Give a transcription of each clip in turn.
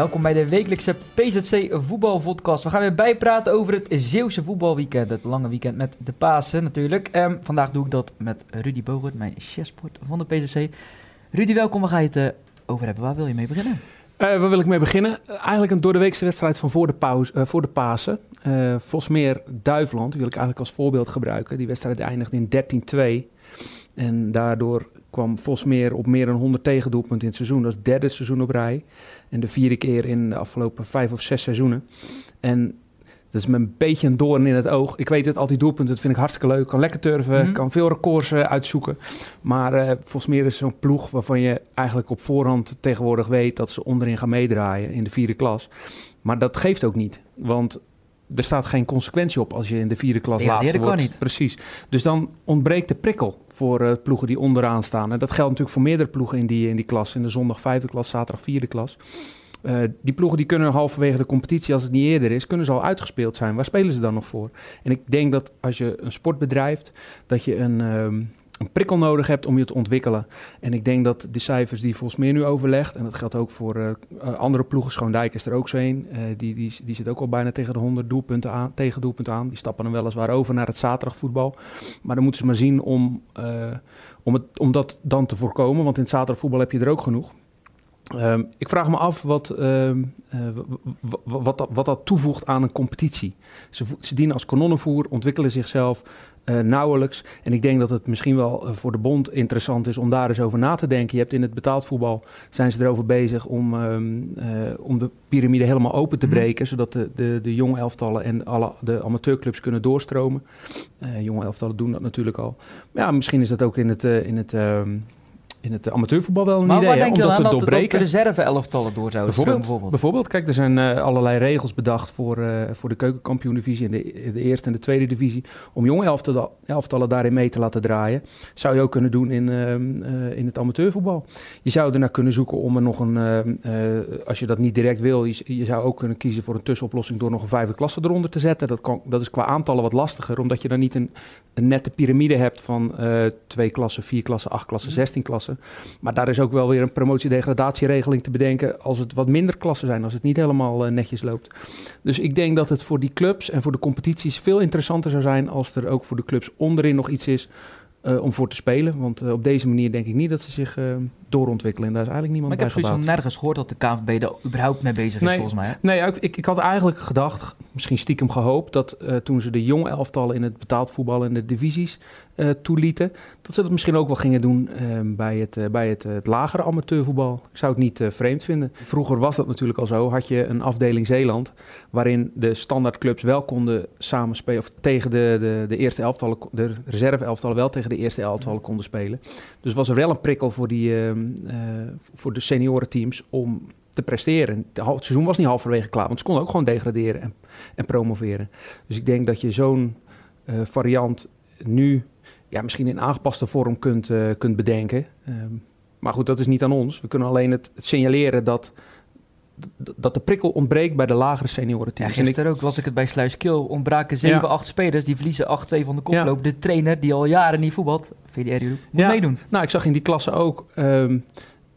Welkom bij de wekelijkse PZC voetbalvodcast. We gaan weer bijpraten over het Zeeuwse voetbalweekend. Het lange weekend met de Pasen natuurlijk. Um, vandaag doe ik dat met Rudy Bogert, mijn chefsport van de PZC. Rudy, welkom. Waar ga je het uh, over hebben? Waar wil je mee beginnen? Uh, waar wil ik mee beginnen? Eigenlijk een doordeweekse wedstrijd van voor de, pauze, voor de Pasen. Vosmeer Duiveland wil ik eigenlijk als voorbeeld gebruiken. Die wedstrijd eindigde in 13-2. En daardoor kwam Vosmeer op meer dan 100 tegendoelpunten in het seizoen. Dat is het derde seizoen op rij. En de vierde keer in de afgelopen vijf of zes seizoenen. En dat is me een beetje een doorn in het oog. Ik weet het, al die doelpunten, dat vind ik hartstikke leuk. Kan lekker turven, mm. kan veel records uh, uitzoeken. Maar uh, volgens mij is zo'n ploeg waarvan je eigenlijk op voorhand tegenwoordig weet... dat ze onderin gaan meedraaien in de vierde klas. Maar dat geeft ook niet. Want er staat geen consequentie op als je in de vierde klas ja, laatste wordt. niet. Precies. Dus dan ontbreekt de prikkel voor uh, ploegen die onderaan staan. En dat geldt natuurlijk voor meerdere ploegen in die, in die klas. In de zondag vijfde klas, zaterdag vierde klas. Uh, die ploegen die kunnen halverwege de competitie, als het niet eerder is, kunnen ze al uitgespeeld zijn. Waar spelen ze dan nog voor? En ik denk dat als je een sport bedrijft, dat je een, um, een prikkel nodig hebt om je te ontwikkelen. En ik denk dat de cijfers die volgens mij nu overlegt, en dat geldt ook voor uh, andere ploegen, Schoondijk is er ook zo een, uh, die, die, die zit ook al bijna tegen de 100 doelpunten aan, tegen doelpunten aan. Die stappen dan weliswaar over naar het zaterdagvoetbal. Maar dan moeten ze maar zien om, om, het, om dat dan te voorkomen, want in het zaterdagvoetbal heb je er ook genoeg. Um, ik vraag me af wat, uh, uh, wat, dat, wat, dat, toevoegt aan een competitie. Ze, ze dienen als kanonnenvoer, ontwikkelen zichzelf uh, nauwelijks. En ik denk dat het misschien wel voor de bond interessant is om daar eens over na te denken. Je hebt in het betaald voetbal, zijn ze erover bezig om, um, om de piramide helemaal open te breken. Mm. Zodat de, de, de jonge elftallen en alle, de amateurclubs kunnen doorstromen. jonge elftallen doen dat natuurlijk al. Maar ja, misschien is dat ook in het... in het in het amateurvoetbal wel een maar idee waar denk je dat doorbreken. dat de reserve-elftallen door zouden bijvoorbeeld, bijvoorbeeld. bijvoorbeeld, kijk, er zijn uh, allerlei regels bedacht voor, uh, voor de keukenkampioen-divisie en de, de, eerste en de tweede divisie. Om jonge elftallen, elftallen daarin mee te laten draaien. Zou je ook kunnen doen in, uh, in het amateurvoetbal. Je zou ernaar kunnen zoeken om er nog een, als je dat niet direct wil, je, je, zou ook kunnen kiezen voor een tussenoplossing door nog een vijfde klasse eronder te zetten. Dat, kan, dat is qua aantallen wat lastiger, omdat je dan niet een, een nette piramide hebt van twee klassen, vier klassen, acht klassen, zestien klassen. Maar daar is ook wel weer een promotiedegradatieregeling te bedenken als het wat minder klassen zijn, als het niet helemaal uh, netjes loopt. Dus ik denk dat het voor die clubs en voor de competities veel interessanter zou zijn als er ook voor de clubs onderin nog iets is uh, om voor te spelen. Want uh, op deze manier denk ik niet dat ze zich doorontwikkelen. En daar is eigenlijk niemand maar ik heb zoiets nergens gehoord dat de KNVB daar überhaupt mee bezig is, nee, volgens mij. Hè? Nee, ik, ik had eigenlijk gedacht, misschien stiekem gehoopt... dat toen ze de jonge elftallen in het betaald voetbal en de divisies toelieten... dat ze dat misschien ook wel gingen doen bij, het, bij het, het, lagere amateurvoetbal. Ik zou het niet vreemd vinden. Vroeger was dat natuurlijk al zo. Had je een afdeling Zeeland... waarin de standaardclubs wel konden samenspelen... of tegen de, de, de eerste elftallen, de reserve elftallen wel tegen de eerste elftallen konden spelen. Dus was er wel een prikkel voor, die, uh, voor de seniorenteams om te presteren. Het seizoen was niet halverwege klaar, want ze konden ook gewoon degraderen en, en promoveren. Dus ik denk dat je zo'n uh, variant nu ja, misschien in aangepaste vorm kunt, kunt bedenken. Um, maar goed, dat is niet aan ons. We kunnen alleen het signaleren dat dat de prikkel ontbreekt bij de lagere seniorenteams. Ja, gisteren ook, was ik het bij Sluiskil, ontbraken 7, ja. 8 spelers, die verliezen 8-2 van de koploop. Ja. De trainer, die al jaren niet voetbalt, VDR, moet ja. meedoen. Nou, ik zag in die klasse ook um,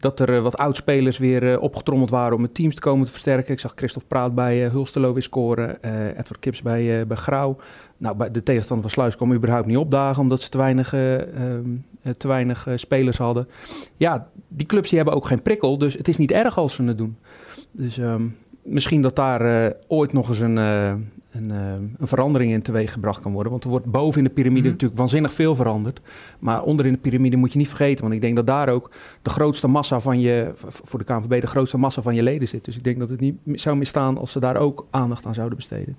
dat er uh, wat oudspelers weer uh, opgetrommeld waren om het teams te komen te versterken. Ik zag Christophe Praat bij uh, Hulstelo weer scoren, Edward Kips bij, bij Grauw. Nou, bij de tegenstander van Sluis kwam überhaupt niet opdagen, omdat ze te weinig, um, te weinig spelers hadden. Ja, die clubs die hebben ook geen prikkel, dus het is niet erg als ze het doen. Dus um, misschien dat daar uh, ooit nog eens een, uh, een, uh, een, verandering in teweeg gebracht kan worden. Want er wordt boven in de piramide mm-hmm. natuurlijk waanzinnig veel veranderd. Maar onder in de piramide moet je niet vergeten. Want ik denk dat daar ook de grootste massa van je, voor de KNVB, de grootste massa van je leden zit. Dus ik denk dat het niet zou misstaan als ze daar ook aandacht aan zouden besteden.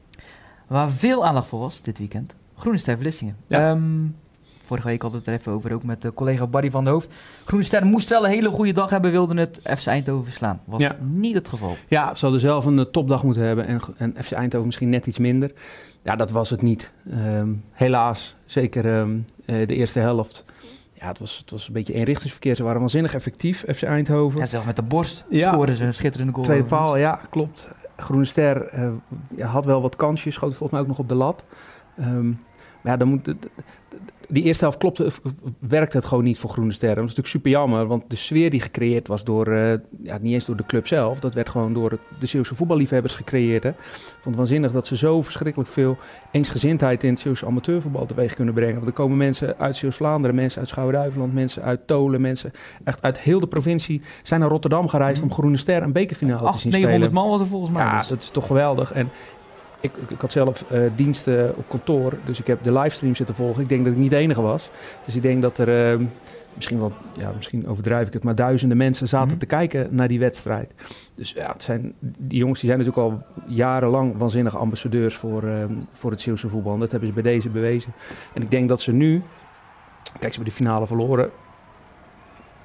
Waar veel aandacht voor was dit weekend, Groene Ster Vlissingen. Ja. Um, Vorige week hadden we het er even over, ook met de collega Barry van de Hoofd. Groene Ster moest wel een hele goede dag hebben, wilde het FC Eindhoven verslaan. Was ja. niet het geval. Ja, ze hadden zelf een uh, topdag moeten hebben en, en FC Eindhoven misschien net iets minder. Ja, dat was het niet. Um, helaas, zeker um, uh, de eerste helft. Ja, het was, het was een beetje eenrichtingsverkeer. Ze waren waanzinnig effectief, FC Eindhoven. Ja, zelf met de borst ja. scoren ze een schitterende goal. Tweede paal, ja, klopt. Groene Ster uh, had wel wat kansjes, schoot volgens mij ook nog op de lat. Um, Maar ja, dan moet, die eerste helft klopte, werkte het gewoon niet voor Groene Sterren. Dat is natuurlijk super jammer, want de sfeer die gecreëerd was door, uh, ja, niet eens door de club zelf, dat werd gewoon door het, de Zeeuwse voetballiefhebbers gecreëerd. Hè. Ik vond het waanzinnig dat ze zo verschrikkelijk veel eensgezindheid in het Zeeuwse amateurvoetbal teweeg kunnen brengen. Want er komen mensen uit Zeeuws-Vlaanderen, mensen uit Schouwen-Duiveland, mensen uit Tolen, mensen echt uit heel de provincie zijn naar Rotterdam gereisd mhm. om Groene Ster een bekerfinale te zien 900 man was er volgens mij. Ja, dus. dat is toch geweldig. En ik, ik, had zelf uh, diensten op kantoor, dus ik heb de livestream zitten volgen. Ik denk dat ik niet de enige was. Dus ik denk dat er uh, misschien wel, ja, misschien overdrijf ik het, maar duizenden mensen zaten mhm. te kijken naar die wedstrijd. Dus ja, het zijn, die jongens die zijn natuurlijk al jarenlang waanzinnige ambassadeurs voor, uh, voor het Zeeuwse voetbal. dat hebben ze bij deze bewezen. En ik denk dat ze nu, kijk, ze hebben de finale verloren.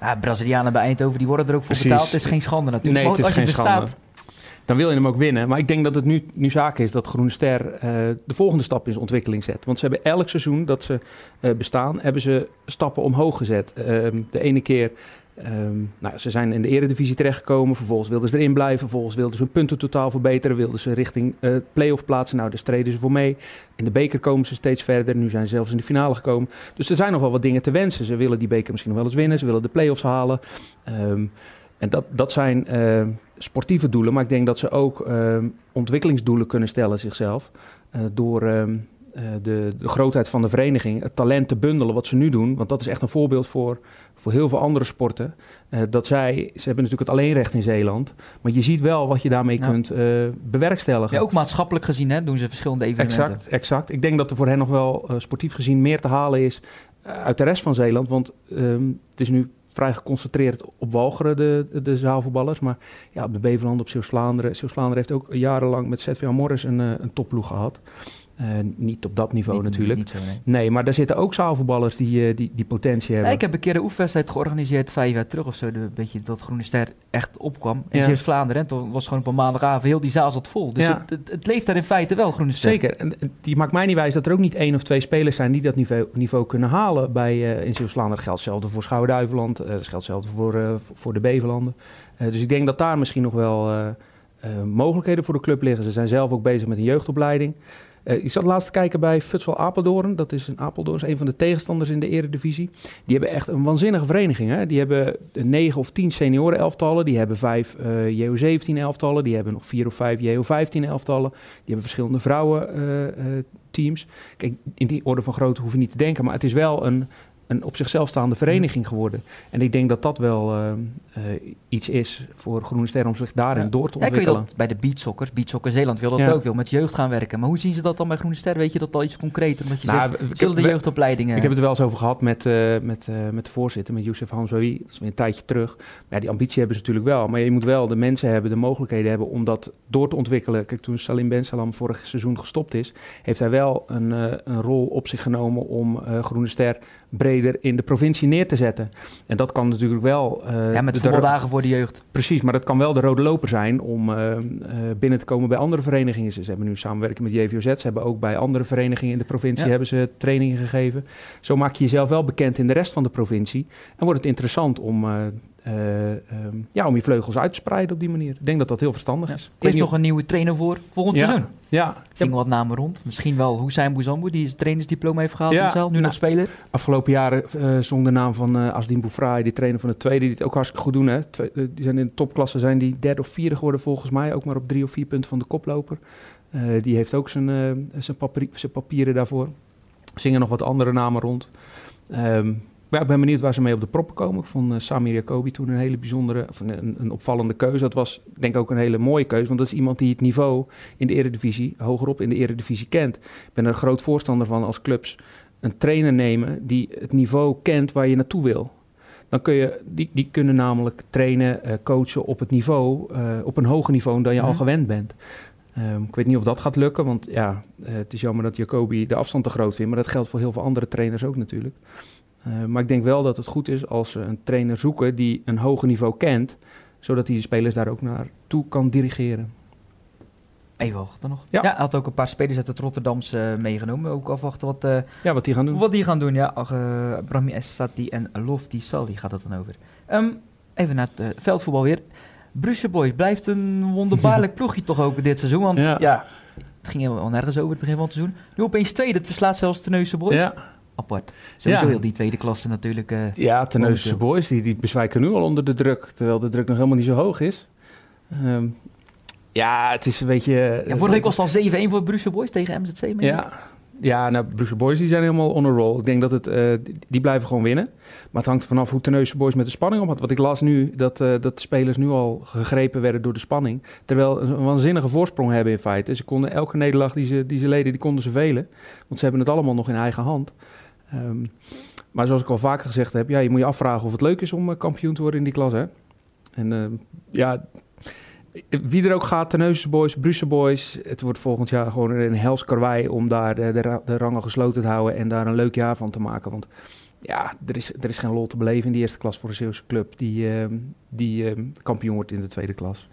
Ja, Brazilianen bij Eindhoven, die worden er ook voor betaald. Het is geen schande natuurlijk. Nee, het is geen schande dan wil je hem ook winnen. Maar ik denk dat het nu, nu zaak is dat Groene Ster uh, de volgende stap in zijn ontwikkeling zet. Want ze hebben elk seizoen dat ze uh, bestaan, hebben ze stappen omhoog gezet. Uh, de ene keer, um, nou, ze zijn in de eredivisie terechtgekomen. Vervolgens wilden ze erin blijven. Vervolgens wilden ze hun punten totaal verbeteren. Wilden ze richting play-off plaatsen. Nou, daar streden ze voor mee. In de beker komen ze steeds verder. Nu zijn ze zelfs in de finale gekomen. Dus er zijn nog wel wat dingen te wensen. Ze willen die beker misschien nog wel eens winnen. Ze willen de play-offs halen. Um, en dat, dat zijn uh, sportieve doelen, maar ik denk dat ze ook uh, ontwikkelingsdoelen kunnen stellen zichzelf. Uh, door ehm, de, de, grootheid van de vereniging, het talent te bundelen wat ze nu doen. Want dat is echt een voorbeeld voor, voor heel veel andere sporten. dat zij, ze hebben natuurlijk het alleenrecht in Zeeland. Maar je ziet wel wat je daarmee kunt bewerkstelligen. Ja, ook maatschappelijk gezien hè, doen ze verschillende evenementen. Exact, exact. Ik denk dat er voor hen nog wel sportief gezien meer te halen is uit de rest van Zeeland. Want ehm, het is nu vrij geconcentreerd op Walcheren, de, de, zaalvoetballers. Maar ja, op de Beverland, op Zeeuws-Vlaanderen. Zeeuws-Vlaanderen heeft ook jarenlang met ZVA Morris een, eh, een topploeg gehad. Uh, niet op dat niveau natuurlijk. Niet zo, nee. maar daar zitten ook zaalvoetballers die, uh, die, die potentie hebben. Ja, ik heb een keer een oefenwedstrijd georganiseerd, vijf jaar terug of zo. Een beetje dat Groene Ster echt opkwam. In ja. Vlaanderen. En toen was gewoon op een maandagavond heel die zaal zat vol. Dus ja. het, het, leeft daar in feite wel, Groene Ster. Zeker. En die maakt mij niet wijs dat er ook niet één of twee spelers zijn die dat niveau, niveau kunnen halen bij, uh, in Zeeuws-Vlaanderen. Dat geldt hetzelfde voor Schouwen-Duiveland. dat geldt hetzelfde voor, voor de Bevelanden. dus ik denk dat daar misschien nog wel mogelijkheden voor de club liggen. Ze zijn zelf ook bezig met een jeugdopleiding. Uh, ik zat laatst te kijken bij Futsal Apeldoorn. Dat is een Apeldoorn, is een van de tegenstanders in de eredivisie. Die hebben echt een waanzinnige vereniging. Hè? Die hebben negen of tien senioren elftallen. Die hebben vijf uh, JO17 elftallen. Die hebben nog vier of vijf JO15 elftallen. Die hebben verschillende vrouwen uh, teams. Kijk, in die orde van grootte hoef je niet te denken. Maar het is wel een, een op zichzelf staande vereniging geworden. En ik denk dat dat wel uh, uh, iets is voor Groene Ster om zich daarin ja. door te ontwikkelen. Ja, dat bij de beatsokkers, Beatsokker Zeeland wil dat ja. ook, wil met jeugd gaan werken. Maar hoe zien ze dat dan bij Groene Ster? Weet je dat al iets concreter? Omdat je nou, zegt, de jeugdopleidingen... Ik heb het wel eens over gehad met, uh, met, met de voorzitter, met Youssef Hamzawi. Dat is weer een tijdje terug. Maar ja, die ambitie hebben ze natuurlijk wel. Maar je moet wel de mensen hebben, de mogelijkheden hebben om dat door te ontwikkelen. Kijk, toen Salim Ben Salam vorig seizoen gestopt is, heeft hij wel een, een rol op zich genomen om Groene Ster breder in de provincie neer te zetten. En dat kan natuurlijk wel... Uh, ja, met voetbaldagen voor de jeugd. Precies, maar dat kan wel de rode loper zijn om uh, uh, binnen te komen bij andere verenigingen. Ze hebben nu samenwerking met JVOZ. Ze hebben ook bij andere verenigingen in de provincie hebben ze trainingen gegeven. Zo maak je jezelf wel bekend in de rest van de provincie. En wordt het interessant om uh, um, ja, om je vleugels uit te spreiden op die manier. Ik denk dat dat heel verstandig is. Er is nog een nieuwe trainer voor volgend ja. seizoen. Ja. Zien wat namen rond. Misschien wel Hussein Bouzambou, die zijn trainersdiploma heeft gehaald ja. zelf, nu nou, nog speler. Afgelopen jaren uh, zong de naam van uh, Asdin Boufraai, die trainer van de tweede, die het ook hartstikke goed doen. Hè. Twee, uh, die zijn in de topklasse zijn die derde of vierde geworden volgens mij, ook maar op drie of vier punten van de koploper. die heeft ook zijn, zijn, papier, zijn papieren daarvoor. Zingen nog wat andere namen rond. Um, ja, ik ben benieuwd waar ze mee op de proppen komen. Ik vond uh, Samir Jacobi toen een hele bijzondere, of een, een, opvallende keuze. Dat was denk ik ook een hele mooie keuze, want dat is iemand die het niveau in de eredivisie, hogerop in de eredivisie kent. Ik ben er een groot voorstander van als clubs een trainer nemen die het niveau kent waar je naartoe wil. Dan kun je, die, die kunnen namelijk trainen, uh, coachen op het niveau, uh, op een hoger niveau dan je al gewend bent. Um, ik weet niet of dat gaat lukken, want ja, het is jammer dat Jacobi de afstand te groot vindt, maar dat geldt voor heel veel andere trainers ook natuurlijk. Uh, maar ik denk wel dat het goed is als ze een trainer zoeken die een hoger niveau kent, zodat hij de spelers daar ook naartoe kan dirigeren. Even wachten nog. Ja. had ook een paar spelers uit het Rotterdamse uh, meegenomen. Ook afwachten wat, uh, ja, wat die gaan doen. Wat die gaan doen, ja. Uh, Brahmi Essati en Lofti Saldi gaat het dan over. Um, even naar het veldvoetbal weer. Brussel Boys blijft een wonderbaarlijk ploegje toch ook dit seizoen. Want ja, ja ging helemaal nergens over het begin van het seizoen. Nu opeens tweede, het verslaat zelfs Terneuzen Boys. Ja, Apart. Sowieso Ja. heel die tweede klasse natuurlijk. eh, ja Terneuzense Momenteel. boys die, die bezwijken nu al onder de druk, terwijl de druk nog helemaal niet zo hoog is. Ehm, ja, het is een beetje... ja, vorige week was het al 7-1 voor Brussel Boys tegen MZC. Ja, ja nou, Brussel Boys die zijn helemaal on a roll. Ik denk dat het, eh, die, blijven gewoon winnen. Maar het hangt vanaf hoe Terneuzen Boys met de spanning om had. Wat ik las nu, dat, eh, dat de spelers nu al gegrepen werden door de spanning. Terwijl ze een waanzinnige voorsprong hebben in feite. Ze konden elke nederlaag die ze, die ze leden, die konden ze velen. Want ze hebben het allemaal nog in eigen hand. Ehm, maar zoals ik al vaker gezegd heb, ja, je moet je afvragen of het leuk is om eh, kampioen te worden in die klas. Hè? En ehm, ja, wie er ook gaat, Terneuzen Boys, Brussel Boys. Het wordt volgend jaar gewoon een hels karwei om daar de, de, ra- de rangen gesloten te houden en daar een leuk jaar van te maken. Want ja, er is, er is geen lol te beleven in die eerste klas voor een Zeeuwse club die, ehm, die kampioen wordt in de tweede klas.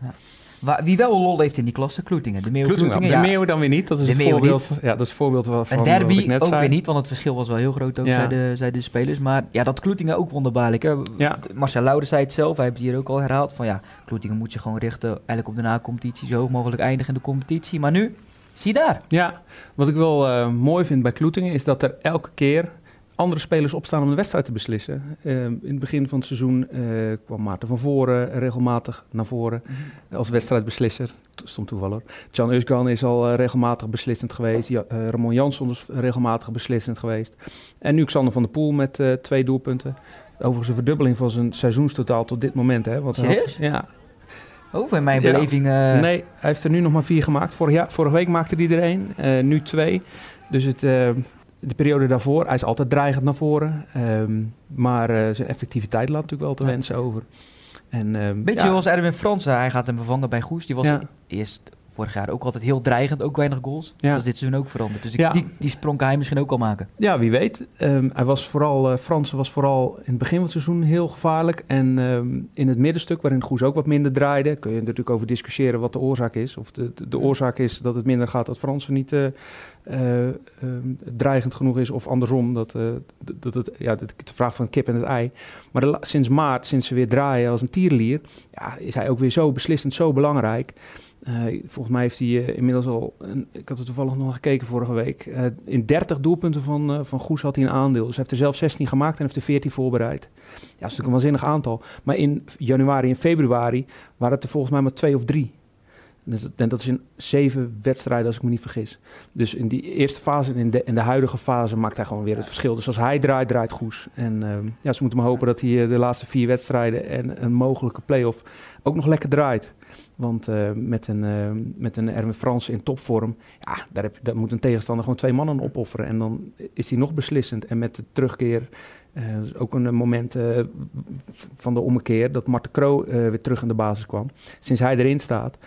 Waar- wie wel een lol heeft in die klasse, Kloetingen. De Meeuw Kloetingen, Kloetingen, de ja. Meeuw dan weer niet. Dat is het voorbeeld. Ja, dat is het voorbeeld van, Een wat derby ik net ook zei. weer niet, want het verschil was wel heel groot ook, Ja. zeiden de spelers. Maar ja, dat Kloetingen ook wonderbaarlijk. Hè? Ja. Marcel Lauder zei het zelf, hij heeft het hier ook al herhaald. Van ja, Kloetingen moet je gewoon richten eigenlijk op de na-competitie. Zo hoog mogelijk eindigen in de competitie. Maar nu, zie daar. Ja, wat ik wel eh, mooi vind bij Kloetingen is dat er elke keer andere spelers opstaan om de wedstrijd te beslissen. Eh, in het begin van het seizoen eh, kwam Maarten van Voren regelmatig naar voren als wedstrijdbeslisser. To- Stond toeval hoor. Jan Eusgan is al eh, regelmatig beslissend geweest. Ja, eh, Ramon Jansson is regelmatig beslissend geweest. En nu Xander van der Poel met twee doelpunten. Overigens een verdubbeling van zijn seizoenstotaal tot dit moment. Hè, want had- ja, Oh, in mijn Ja. beleving... Nee, hij heeft er nu nog maar vier gemaakt. Vorig jaar, vorige week maakte hij er één, nu twee. Dus het, de periode daarvoor, hij is altijd dreigend naar voren. Ehm, maar eh, zijn effectiviteit laat natuurlijk wel te wensen over. En, ehm, Beetje zoals Erwin Fransen, hij gaat hem vervangen bij Goes. Die was eerst vorig jaar ook altijd heel dreigend, ook weinig goals. Ja. Dat is dit seizoen ook veranderd. Dus ik- Ja. die, die sprong kan hij misschien ook al maken. Ja, wie weet. Ehm, hij was vooral, eh Fransen was vooral in het begin van het seizoen heel gevaarlijk. En ehm, in het middenstuk, waarin Goes ook wat minder draaide, kun je er natuurlijk over discussiëren wat de oorzaak is. Of de, de, de oorzaak is dat het minder gaat dat Fransen niet eh, eh, ehm, dreigend genoeg is. Of andersom, dat, dat het, ja, de, de vraag van kip en het ei. Maar de sinds maart, sinds ze weer draaien als een tierenlier, ja, is hij ook weer zo beslissend, zo belangrijk. Eh, volgens mij heeft hij eh, inmiddels al, een, ik had er toevallig nog gekeken vorige week, eh, in 30 doelpunten van, van Goes had hij een aandeel. Dus hij heeft er zelf 16 gemaakt en heeft er 14 voorbereid. Ja, dat is natuurlijk een waanzinnig aantal. Maar in januari en februari waren het er volgens mij maar twee of drie. Dus dat- En dat is in zeven wedstrijden, als ik me niet vergis. Dus in die eerste fase en in de, in de huidige fase maakt hij gewoon weer het verschil. Dus als hij draait, draait Goes. En ehm, ja, ze moeten maar hopen dat hij de laatste vier wedstrijden en een mogelijke play-off ook nog lekker draait. Want eh, met, een, eh, met een Erwin Frans in topvorm, ja, daar, heb, moet een tegenstander gewoon twee mannen opofferen. En dan is hij nog beslissend. En met de terugkeer, eh, is ook een moment van de ommekeer, dat Marten Kroo weer terug in de basis kwam. Sinds hij erin staat,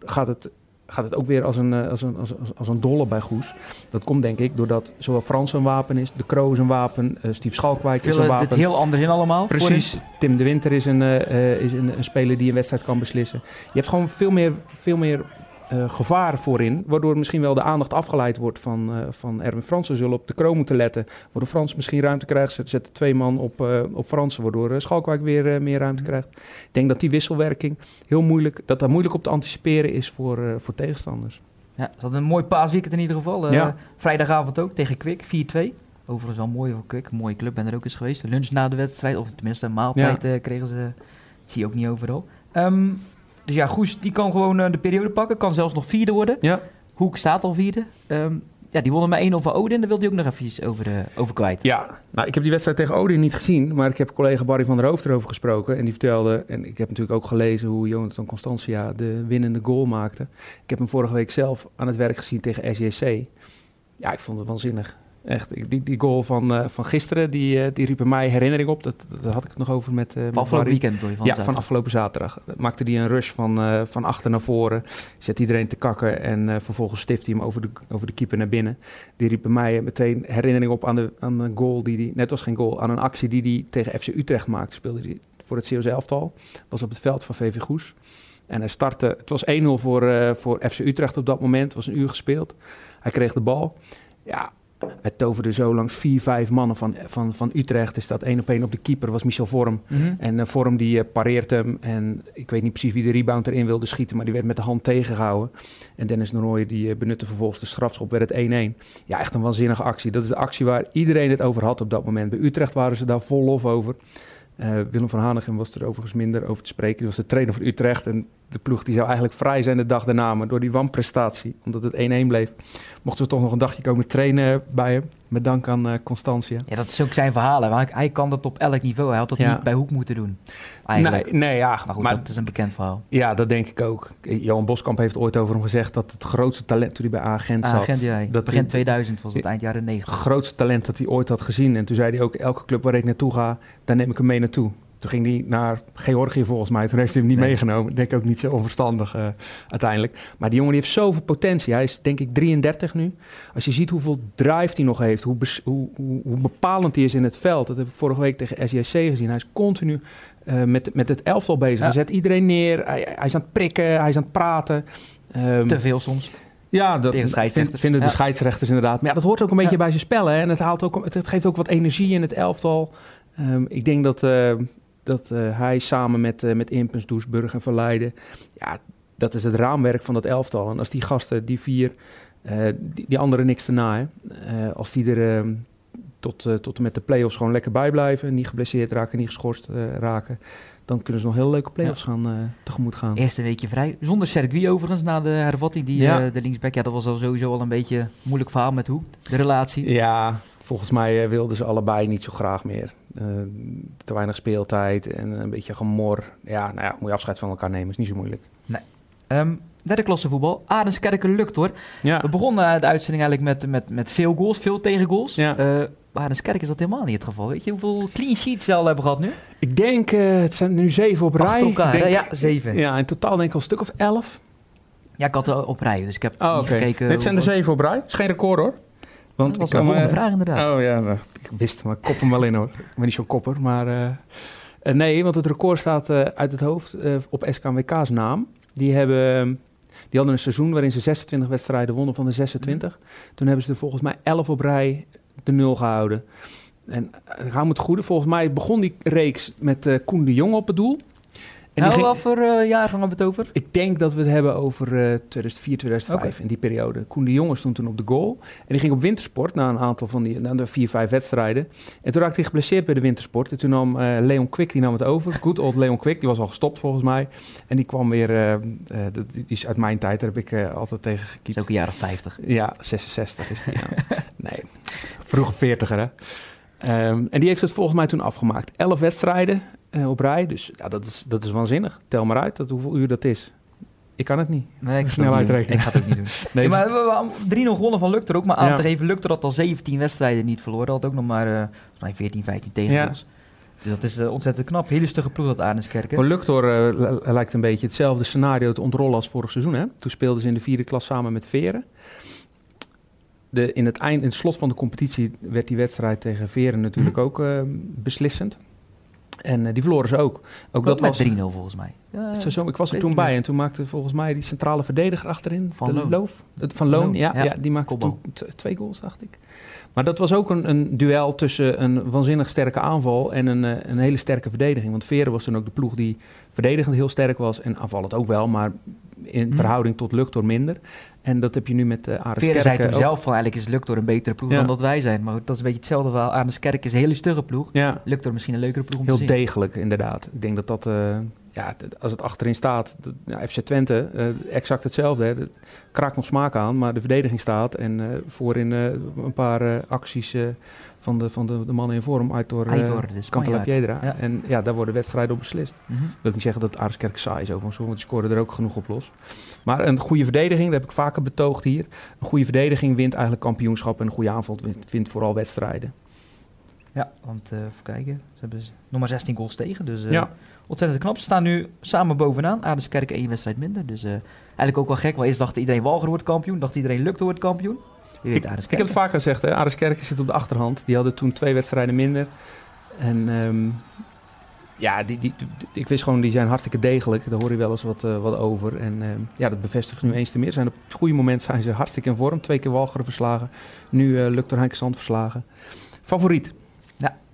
gaat, het, gaat het ook weer als een, eh, als, een, als, als, als een dolle bij Goes. Dat komt denk ik doordat zowel Frans een wapen is, de Kroo is een wapen, eh Steve Schalkwijk is een wapen. het heel anders in allemaal? Precies. Tim de Winter is, een, eh, is een, een speler die een wedstrijd kan beslissen. Je hebt gewoon veel meer, veel meer eh, gevaar voorin. Waardoor misschien wel de aandacht afgeleid wordt van, eh, van Erwin Fransen. Zullen op de kroon moeten letten. Waardoor Frans misschien ruimte krijgt. Zet, zetten twee man op, eh, op Fransen. Waardoor uh, Schalkwijk weer meer ruimte krijgt. Ik denk dat die wisselwerking heel moeilijk, dat daar moeilijk op te anticiperen is voor, voor tegenstanders. Ja, ze hadden een mooi paasweekend in ieder geval. Ja. Vrijdagavond ook tegen Kwik, 4-2. Overigens wel mooi voor Kwik. Mooie club, ben er ook eens geweest. De lunch na de wedstrijd, of tenminste een maaltijd kregen ze. Dat zie je ook niet overal. Ehm, dus ja, Goes die kan gewoon eh, de periode pakken. Kan zelfs nog vierde worden. Ja. Hoek staat al vierde. Ehm, ja, die wonnen met 1-0 van Odin. Daar wilde hij ook nog even over, eh, over kwijt. Ja, nou, ik heb die wedstrijd tegen Odin niet gezien, maar ik heb collega Barry van der Hoofd erover gesproken. En die vertelde, en ik heb natuurlijk ook gelezen hoe Jonathan Constantia de winnende goal maakte. Ik heb hem vorige week zelf aan het werk gezien tegen SJC. Ja, ik vond het waanzinnig. Echt, die, die goal van, eh, van gisteren, die, eh, die riep in mij herinnering op. Dat, daar had ik het nog over met, met Van afgelopen weekend door je van ja, zaterdag. van afgelopen zaterdag. Maakte hij een rush van, van achter naar voren. Zet iedereen te kakken en vervolgens stift hij hem over de, over de keeper naar binnen. Die riep bij mij meteen herinnering op aan, de, aan een goal die hij, net was geen goal, aan een actie die hij tegen FC Utrecht maakte. Speelde hij voor het CO's elftal. Was op het veld van VV Goes. En hij startte, het was 1-0 voor, voor FC Utrecht op dat moment. Het was een uur gespeeld. Hij kreeg de bal. Ja, hij toverde zo langs vier, vijf mannen van, van, van Utrecht. Er staat één op één op de keeper, was Michel Vorm. Mhm. En eh, Vorm die eh, pareert hem. En ik weet niet precies wie de rebound erin wilde schieten, maar die werd met de hand tegengehouden. En Dennis Norooy die eh, benutte vervolgens de strafschop, werd het 1-1. Ja, echt een waanzinnige actie. Dat is de actie waar iedereen het over had op dat moment. Bij Utrecht waren ze daar vol lof over. Willem van Hanegem was er overigens minder over te spreken. Die was de trainer van Utrecht. En de ploeg die zou eigenlijk vrij zijn de dag daarna. Maar door die wanprestatie, omdat het 1-1 bleef, mochten we toch nog een dagje komen trainen bij hem. Met dank aan eh, Constantia. Ja, dat is ook zijn verhaal. hè, want hij, kan dat op elk niveau. Hij had dat Ja. niet bij Hoek moeten doen. Eigenlijk. Nee, nee, ja, Maar goed, maar dat is een bekend verhaal. Ja, dat denk ik ook. Johan Boskamp heeft ooit over hem gezegd dat het grootste talent toen hij bij Agent zat. Agent, ja, dat begin hij- 2000 was het, eind jaren Het 90. grootste talent dat hij ooit had gezien. En toen zei hij ook, elke club waar ik naartoe ga, daar neem ik hem mee naartoe. Toen ging hij naar Georgië volgens mij. Toen heeft hij hem niet Nee. meegenomen. Ik denk ook niet zo onverstandig eh, uiteindelijk. Maar die jongen die heeft zoveel potentie. Hij is denk ik 33 nu. Als je ziet hoeveel drive hij nog heeft. Hoe, hoe, hoe, bepalend hij is in het veld. Dat heb ik vorige week tegen SJC gezien. Hij is continu eh, met, met het elftal bezig. Ja. Hij zet iedereen neer. Hij, hij is aan het prikken. Hij is aan het praten. Ehm, Te veel soms. ja, dat vind- vinden de Ja. scheidsrechters inderdaad. Maar ja, dat hoort ook een beetje Ja. bij zijn spellen. Hè? En het, haalt ook, het, het geeft ook wat energie in het elftal. Ehm, ik denk dat, eh, dat eh, hij samen met, eh met Impens, Doesburg en Verleiden... Ja, dat is het raamwerk van dat elftal. En als die gasten, die vier, eh, die, die anderen niks te na... Hè? Als die er tot, tot en met de play-offs gewoon lekker bij blijven... niet geblesseerd raken, niet geschorst raken... dan kunnen ze nog heel leuke play-offs gaan, eh, tegemoet gaan. Eerste weekje vrij. Zonder Sergui overigens, na de hervatting. Die, Ja. de linksback, ja, dat was al sowieso al een beetje een moeilijk verhaal met Hoek. De relatie. Ja, volgens mij eh, wilden ze allebei niet zo graag meer. Eh, te weinig speeltijd en een beetje gemor. Ja, nou ja, moet je afscheid van elkaar nemen, is niet zo moeilijk. Ehm, derde klasse voetbal. Aardenskerken lukt hoor. Ja, We begonnen eh, de uitzending eigenlijk met, met, met veel goals, veel tegengoals. Ja. Bij Aardenskerk is dat helemaal niet het geval. Weet je hoeveel clean sheets ze al hebben gehad nu? ik denk, het zijn nu zeven op rij. Elkaar, denk- Ja, zeven. Ja. Ja, in totaal denk ik al een stuk of elf. ik had er op rij, dus ik heb Oh, niet oké. gekeken. Dit zijn er zeven op rij. is geen record hoor. Want dat was ik kan volgende me- vraag inderdaad. Oh ja, nou, ik wist maar kop hem wel in hoor. Ik ben niet zo'n kopper, maar... eh, eh, nee, want het record staat eh, uit het hoofd op SKWK's naam. Die, hebben, die hadden een seizoen waarin ze 26 wedstrijden wonnen van de 26. Toen hebben ze er volgens mij 11 op rij de nul gehouden. En hou me het goede, volgens mij begon die reeks met Koen de Jong op het doel. En nou, ging- wat voor eh, jaargang hebben we het over? ik denk dat we het hebben over eh 2004, 2005, Oké. in die periode. Koen de Jonge stond toen op de goal. En die ging op wintersport na een aantal van die, na de vier, vijf wedstrijden. En toen raakte hij geblesseerd bij de wintersport. En toen nam eh, Leon Quick, die nam het over. Good old Leon Quick, die was al gestopt volgens mij. En die kwam weer, eh, eh, dat- die is uit mijn tijd, daar heb ik eh, altijd tegen Dat is gekiept. ook een jaar of 50. Ja, 66 is die. ja. nee, vroege 40er hè. Ehm, en die heeft het volgens mij toen afgemaakt. 11 wedstrijden eh, op rij, dus ja, dat, is, dat is waanzinnig. Tel maar uit dat, hoeveel uur dat is. Ik kan het niet. Nee, ik, Snel het niet doen. uitrekenen. ik ga het ook niet doen. Nee, maar we- we- 3-0 gewonnen van Lukter ook. Maar aan Ja. te geven, Lukter had al 17 wedstrijden niet verloren. Had ook nog maar mij 14, 15 tegengoals. Dus dat is eh, ontzettend knap. Hele stugge ploeg dat Aardenskerken. Voor Luctor eh, li- lijkt een beetje hetzelfde scenario te ontrollen als vorig seizoen. Hè? Toen speelden ze in de vierde klas samen met Veren. De, in, het eind, in het slot van de competitie werd die wedstrijd tegen Veren natuurlijk Mhm. ook beslissend. En eh, die verloren ze ook. Ook dat was met 3-0 volgens mij. Ja, seizoen. Ik was er toen bij en toen maakte volgens mij die centrale verdediger achterin, Van de Loon. Loof, het- van Loon, Loon, ja, ja. ja. die maakte toen twee goals, dacht ik. Maar dat was ook een, een duel tussen een waanzinnig sterke aanval en een, eh, een hele sterke verdediging. Want Veren was toen ook de ploeg die verdedigend heel sterk was en aanvallend ook wel, maar in Hmm. verhouding tot Luctor minder. En dat heb je nu met uh, Ares Veren zei toen ook. zelf van eigenlijk is Luktor een betere ploeg Ja. dan dat wij zijn. Maar dat is een beetje hetzelfde verhaal. Aardenskerk is een hele stugge ploeg. Ja, Luktor misschien een leukere ploeg om heel te zien. degelijk inderdaad. Ik denk dat dat, eh, ja, als het achterin staat, ja, FC Twente, eh, exact hetzelfde. Hè. Het kraakt nog smaak aan, maar de verdediging staat. En eh, voorin eh, een paar acties van, de, van de, de mannen in vorm uit door uh, Aitor, Cantala Spanjaard. Piedra. Ja. En ja, daar worden wedstrijden op beslist. Mhm. wil ik niet zeggen dat Areskerk saai is overigens, hoor, want die scoren er ook genoeg op los. Maar een goede verdediging, dat heb ik vaker betoogd hier. Een goede verdediging wint eigenlijk kampioenschap en een goede aanval wint, wint vooral wedstrijden. Ja, want even kijken. Ze hebben nog maar 16 goals tegen. Dus Ja. Ontzettend knap. Ze staan nu samen bovenaan. Aardenskerk één wedstrijd minder. Dus eh, eigenlijk ook wel gek. Want eerst dacht iedereen Walger wordt kampioen. Dacht iedereen Lukte wordt kampioen. Je weet Ik, ik heb het vaker gezegd, hè? Areskerk zit op de achterhand. Die hadden toen twee wedstrijden minder. En ehm, ja, die, die, ik wist gewoon, die zijn hartstikke degelijk. Daar hoor je wel eens wat, uh, wat over. En uh, ja, dat bevestigt nu eens te meer. Zijn op het goede moment zijn ze hartstikke in vorm. Twee keer Walcheren verslagen. Nu uh, lukt door Henk Sand verslagen. Favoriet?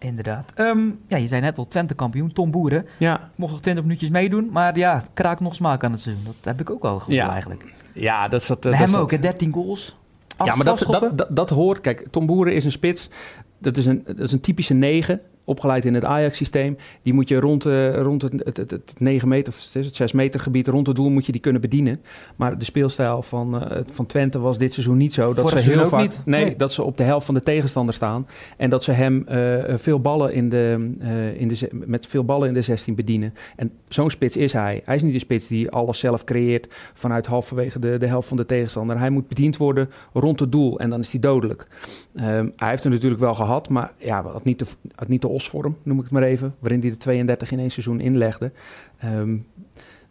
Inderdaad. Um, ja, je zei net al, Twente kampioen, Tom Boeren. Ja. Mocht nog 20 minuutjes meedoen, maar ja, kraakt nog smaak aan het seizoen. Dat heb ik ook al gevoel ja. eigenlijk. Ja, dat zat... Uh, hem ook, hè, 13 goals. Ja, maar dat, dat, dat, dat, hoort. Kijk, Tom Boeren is een spits. Dat is een, dat is een typische 9 opgeleid in het Ajax-systeem. Die moet je rond, uh, rond het, het, het, het 9 meter of het 6 meter gebied rond het doel moet je die kunnen bedienen. Maar de speelstijl van, uh, van Twente was dit seizoen niet zo. Dat Vorig ze heel vaak. niet. Nee, Nee. dat ze op de helft van de tegenstander staan. En dat ze hem uh, veel ballen in de, in de, met veel ballen in de 16 bedienen. En zo'n spits is hij. Hij is niet de spits die alles zelf creëert vanuit halverwege de, de helft van de tegenstander. Hij moet bediend worden rond het doel en dan is hij dodelijk. Ehm, hij heeft er natuurlijk wel gehad, maar ja, had niet de, had niet de osvorm, noem ik het maar even, waarin hij de 32 in één seizoen inlegde. Ehm,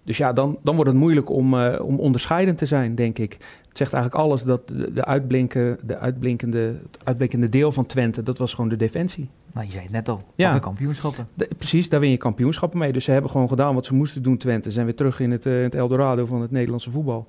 dus ja, dan, dan wordt het moeilijk om, eh, om onderscheidend te zijn, denk ik. Het zegt eigenlijk alles dat de, de, uitblinken, de uitblinkende, het uitblinkende deel van Twente, dat was gewoon de defensie. Maar je zei het net al, Ja. kampioenschappen. De- precies, daar win je kampioenschappen mee. Dus ze hebben gewoon gedaan wat ze moesten doen, Twente. Ze zijn weer terug in het, eh, het Eldorado van het Nederlandse voetbal.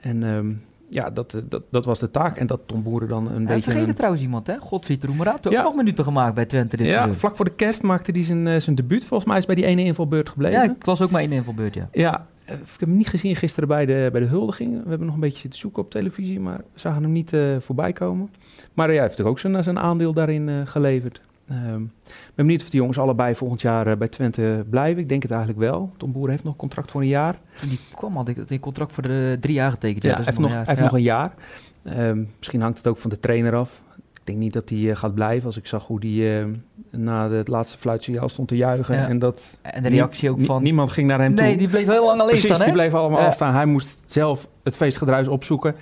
En ehm, ja, dat, eh, dat, dat was de taak. En dat Tom Boeren dan een Ja, beetje... vergeet een- het trouwens iemand, hè? Godfried Roemerato, Ja. ook nog minuten gemaakt bij Twente dit ja, seizoen. vlak voor de kerst maakte hij zijn, eh, zijn debuut. Volgens mij is bij die ene invalbeurt gebleven. Ja, Ja, ik was ook maar in invalbeurt, ja. eh, ik heb hem niet gezien gisteren bij de, bij de huldiging. We hebben nog een beetje zitten zoeken op televisie, maar we zagen hem niet eh, voorbij komen. Maar eh, ja, hij heeft er ook zijn, zijn aandeel daarin eh, geleverd. Ehm, ik ben benieuwd of die jongens allebei volgend jaar eh, bij Twente blijven. Ik denk het eigenlijk wel. Tom Boer heeft nog contract voor een jaar. Die kwam had ik het in contract voor de drie jaar getekend. Ja, Ja, hij heeft, nog, een hij heeft jaar. nog een jaar. Ehm, misschien hangt het ook van de trainer af. Ik denk niet dat hij eh, gaat blijven. Als ik zag hoe hij eh, na de- het laatste fluitsignaal stond te juichen. Ja. En dat Ja. En de reactie ook van... niemand ging naar hem toe. nee, die bleef heel lang alleen Precies, staan, hè? die bleven allemaal Ja. afstaan. Hij moest zelf het feestgedruis opzoeken.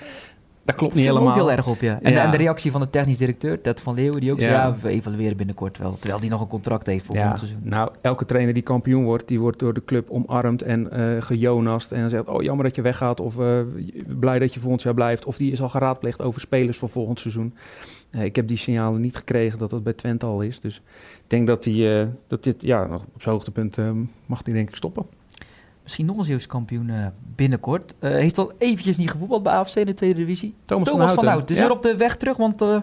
Dat klopt niet helemaal. heel erg op, ja. En, Ja. en de reactie van de technisch directeur, Ted van Leeuwen, die ook zei, Ja. ja, we evalueren binnenkort wel. Terwijl die nog een contract heeft voor Ja, volgend seizoen. nou, elke trainer die kampioen wordt, die wordt door de club omarmd en eh gejonast. En dan zegt, oh jammer dat je weggaat of eh, blij dat je volgend jaar blijft. Of die is al geraadpleegd over spelers voor volgend seizoen. Eh, ik heb die signalen niet gekregen dat dat bij Twente al is. Dus ik denk dat, die, dat dit, ja, op zijn hoogtepunt mag die denk ik stoppen. Misschien nog een Zeeuws kampioen eh, binnenkort. Eh, heeft al eventjes niet gevoetbald bij AFC in de tweede divisie. Thomas, Thomas van. Hout, dus Ja. weer op de weg terug, want eh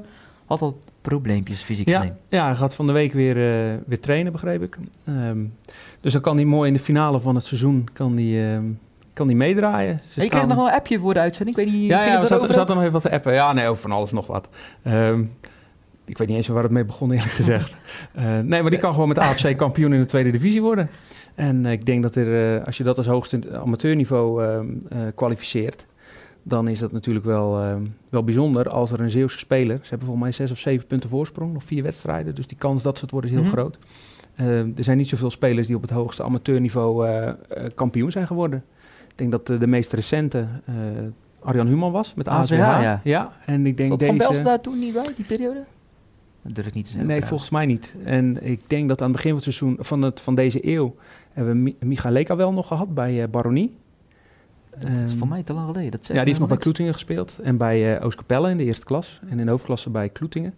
had al probleempjes fysiek gezien. Ja, ja, hij gaat van de week weer, weer trainen, begreep ik. Ehm, dus dan kan hij mooi in de finale van het seizoen kan die, ehm, kan die meedraaien. Ze ik kreeg nog wel een appje voor de uitzending. Ik weet niet, Ja, ja we zaten, zaten nog even wat te appen. Ja, nee, over van alles nog wat. Ehm, ik weet niet eens waar het mee begon, eerlijk gezegd. Eh, nee, maar die kan gewoon met AFC kampioen in de tweede divisie worden. En eh, ik denk dat er, eh, als je dat als hoogste amateurniveau ehm, eh, kwalificeert, dan is dat natuurlijk wel, ehm, wel bijzonder als er een Zeeuwse speler, ze hebben volgens mij zes of zeven punten voorsprong, nog vier wedstrijden, dus die kans dat ze het worden is heel Mhm. groot. Eh, er zijn niet zoveel spelers die op het hoogste amateurniveau kampioen zijn geworden. Ik denk dat de meest recente Arjan Human was met AZH. AZH, ja. en ik denk Zat Van deze... Bels daar toen niet bij, die periode? Dat durf ik niet te zeggen. Nee, trouwens. volgens mij niet. En ik denk dat aan het begin van het seizoen van, het, van deze eeuw hebben we Mi- Micha Leka wel nog gehad bij eh, Baronie. Dat is Ehm, voor mij te lang geleden. Dat ja, die heeft nog bij. Kloetingen gespeeld. En bij eh Oostkapelle in de eerste klas. En in de hoofdklasse bij Kloetingen.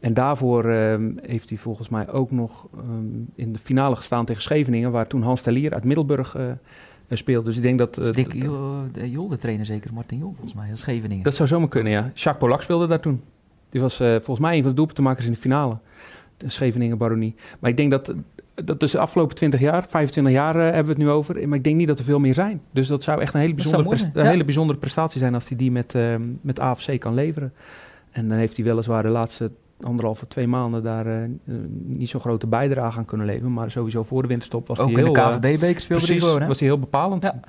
En daarvoor ehm, heeft hij volgens mij ook nog ehm, in de finale gestaan tegen Scheveningen. Waar toen Hans Telier uit Middelburg eh, speelde. Dus ik denk dat... is Dick Jol, de Jol, de trainer zeker. Martin Jol, volgens mij. Scheveningen. Dat zou zomaar kunnen, ja. Jacques Polak speelde daar toen. Die was eh, volgens mij een van de doelpuntenmakers in de finale. De Scheveningen Baronie. Maar ik denk dat... Dat is de afgelopen 20 jaar, 25 jaar eh, hebben we het nu over. Maar ik denk niet dat er veel meer zijn. Dus dat zou echt een hele bijzondere, een hele bijzondere prestatie zijn als hij die met, eh, met AFC kan leveren. En dan heeft hij weliswaar de laatste anderhalve, twee maanden daar niet zo'n grote bijdrage aan kunnen leveren. Maar sowieso voor de winterstop was Ook hij in heel... de KVB-beker speelde hij precies, gewoon, hè? was hij heel bepalend. Ja.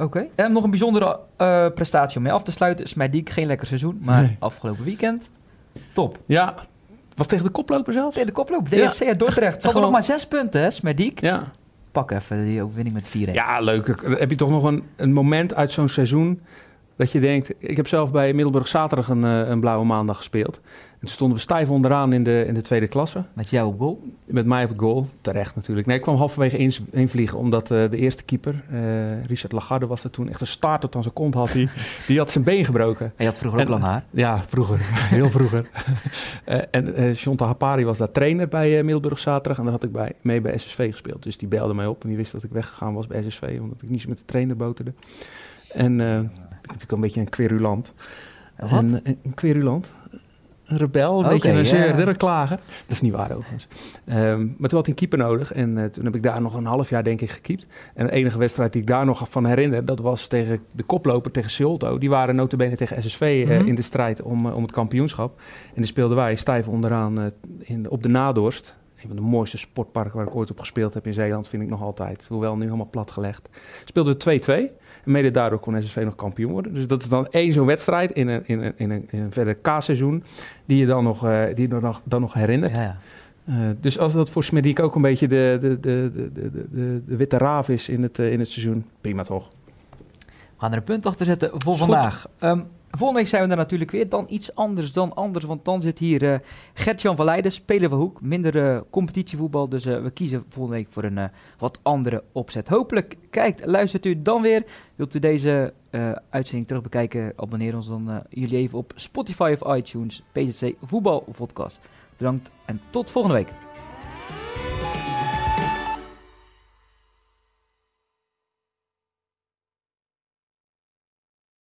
Oké. En nog een bijzondere eh, prestatie om mee af te sluiten. Smediek, geen lekker seizoen, maar Nee. afgelopen weekend. Top. Ja, was tegen de koploper zelfs. Tegen de koploop, DFC uit Dordrecht. Ze hadden nog maar zes punten, hè, Smediek. Ja. Pak even die overwinning met 4-1. Ja, leuk. Heb je toch nog een, een moment uit zo'n seizoen dat je denkt... Ik heb zelf bij Middelburg zaterdag een, eh, een blauwe maandag gespeeld. Toen stonden we stijf onderaan in de, in de tweede klasse. Met jou op goal? Met mij op goal, terecht natuurlijk. Nee, ik kwam halverwege in, invliegen, omdat uh, de eerste keeper, uh, Richard Lagarde was er toen, echt een staart tot aan zijn kont had. Die, die had zijn been gebroken. En je had vroeger ook lang haar? Ja, vroeger. Heel vroeger. uh, en Shonta Hapari was daar trainer bij Middelburg Zaterdag. En daar had ik bij, mee bij SSV gespeeld. Dus die belde mij op en die wist dat ik weggegaan was bij SSV. Omdat ik niet met de trainer boterde. En uh, natuurlijk een beetje een querulant. Wat? En, een querulant rebel, een okay, beetje een zeurder, een klager. Dat is niet waar overigens. Um, maar toen had hij een keeper nodig en uh, toen heb ik daar nog een half jaar denk ik gekiept. En de enige wedstrijd die ik daar nog van herinner, dat was tegen de koploper, tegen Ciolto. Die waren notabene tegen SSV uh, mm -hmm. in de strijd om, uh, om het kampioenschap. En die speelden wij stijf onderaan in, op de Nadorst. Een van de mooiste sportparken waar ik ooit op gespeeld heb in Zeeland, vind ik nog altijd. Hoewel nu helemaal platgelegd. Speelden we 2-2. En mede daardoor kon SSV nog kampioen worden. Dus dat is dan één zo'n wedstrijd in een, in een, in een, in een verder K-seizoen... die je dan nog, uh, die je nog, dan nog herinnert. Ja, ja. Uh, dus als dat voor Smediek ook een beetje de, de, de, de, de, de, de witte raaf is in het, uh, in het seizoen, prima toch? We gaan er een punt achter zetten voor Schot. vandaag. Um, Volgende week zijn we er natuurlijk weer. Dan iets anders dan anders. Want dan zit hier uh, Gert-Jan van Leiden, speler van Hoek. Minder uh, competitievoetbal. Dus uh, we kiezen volgende week voor een wat andere opzet. Hopelijk kijkt, luistert u dan weer. Wilt u deze uitzending terug bekijken? Abonneer ons dan jullie even op Spotify of iTunes. PZC Voetbal Podcast. Bedankt en tot volgende week.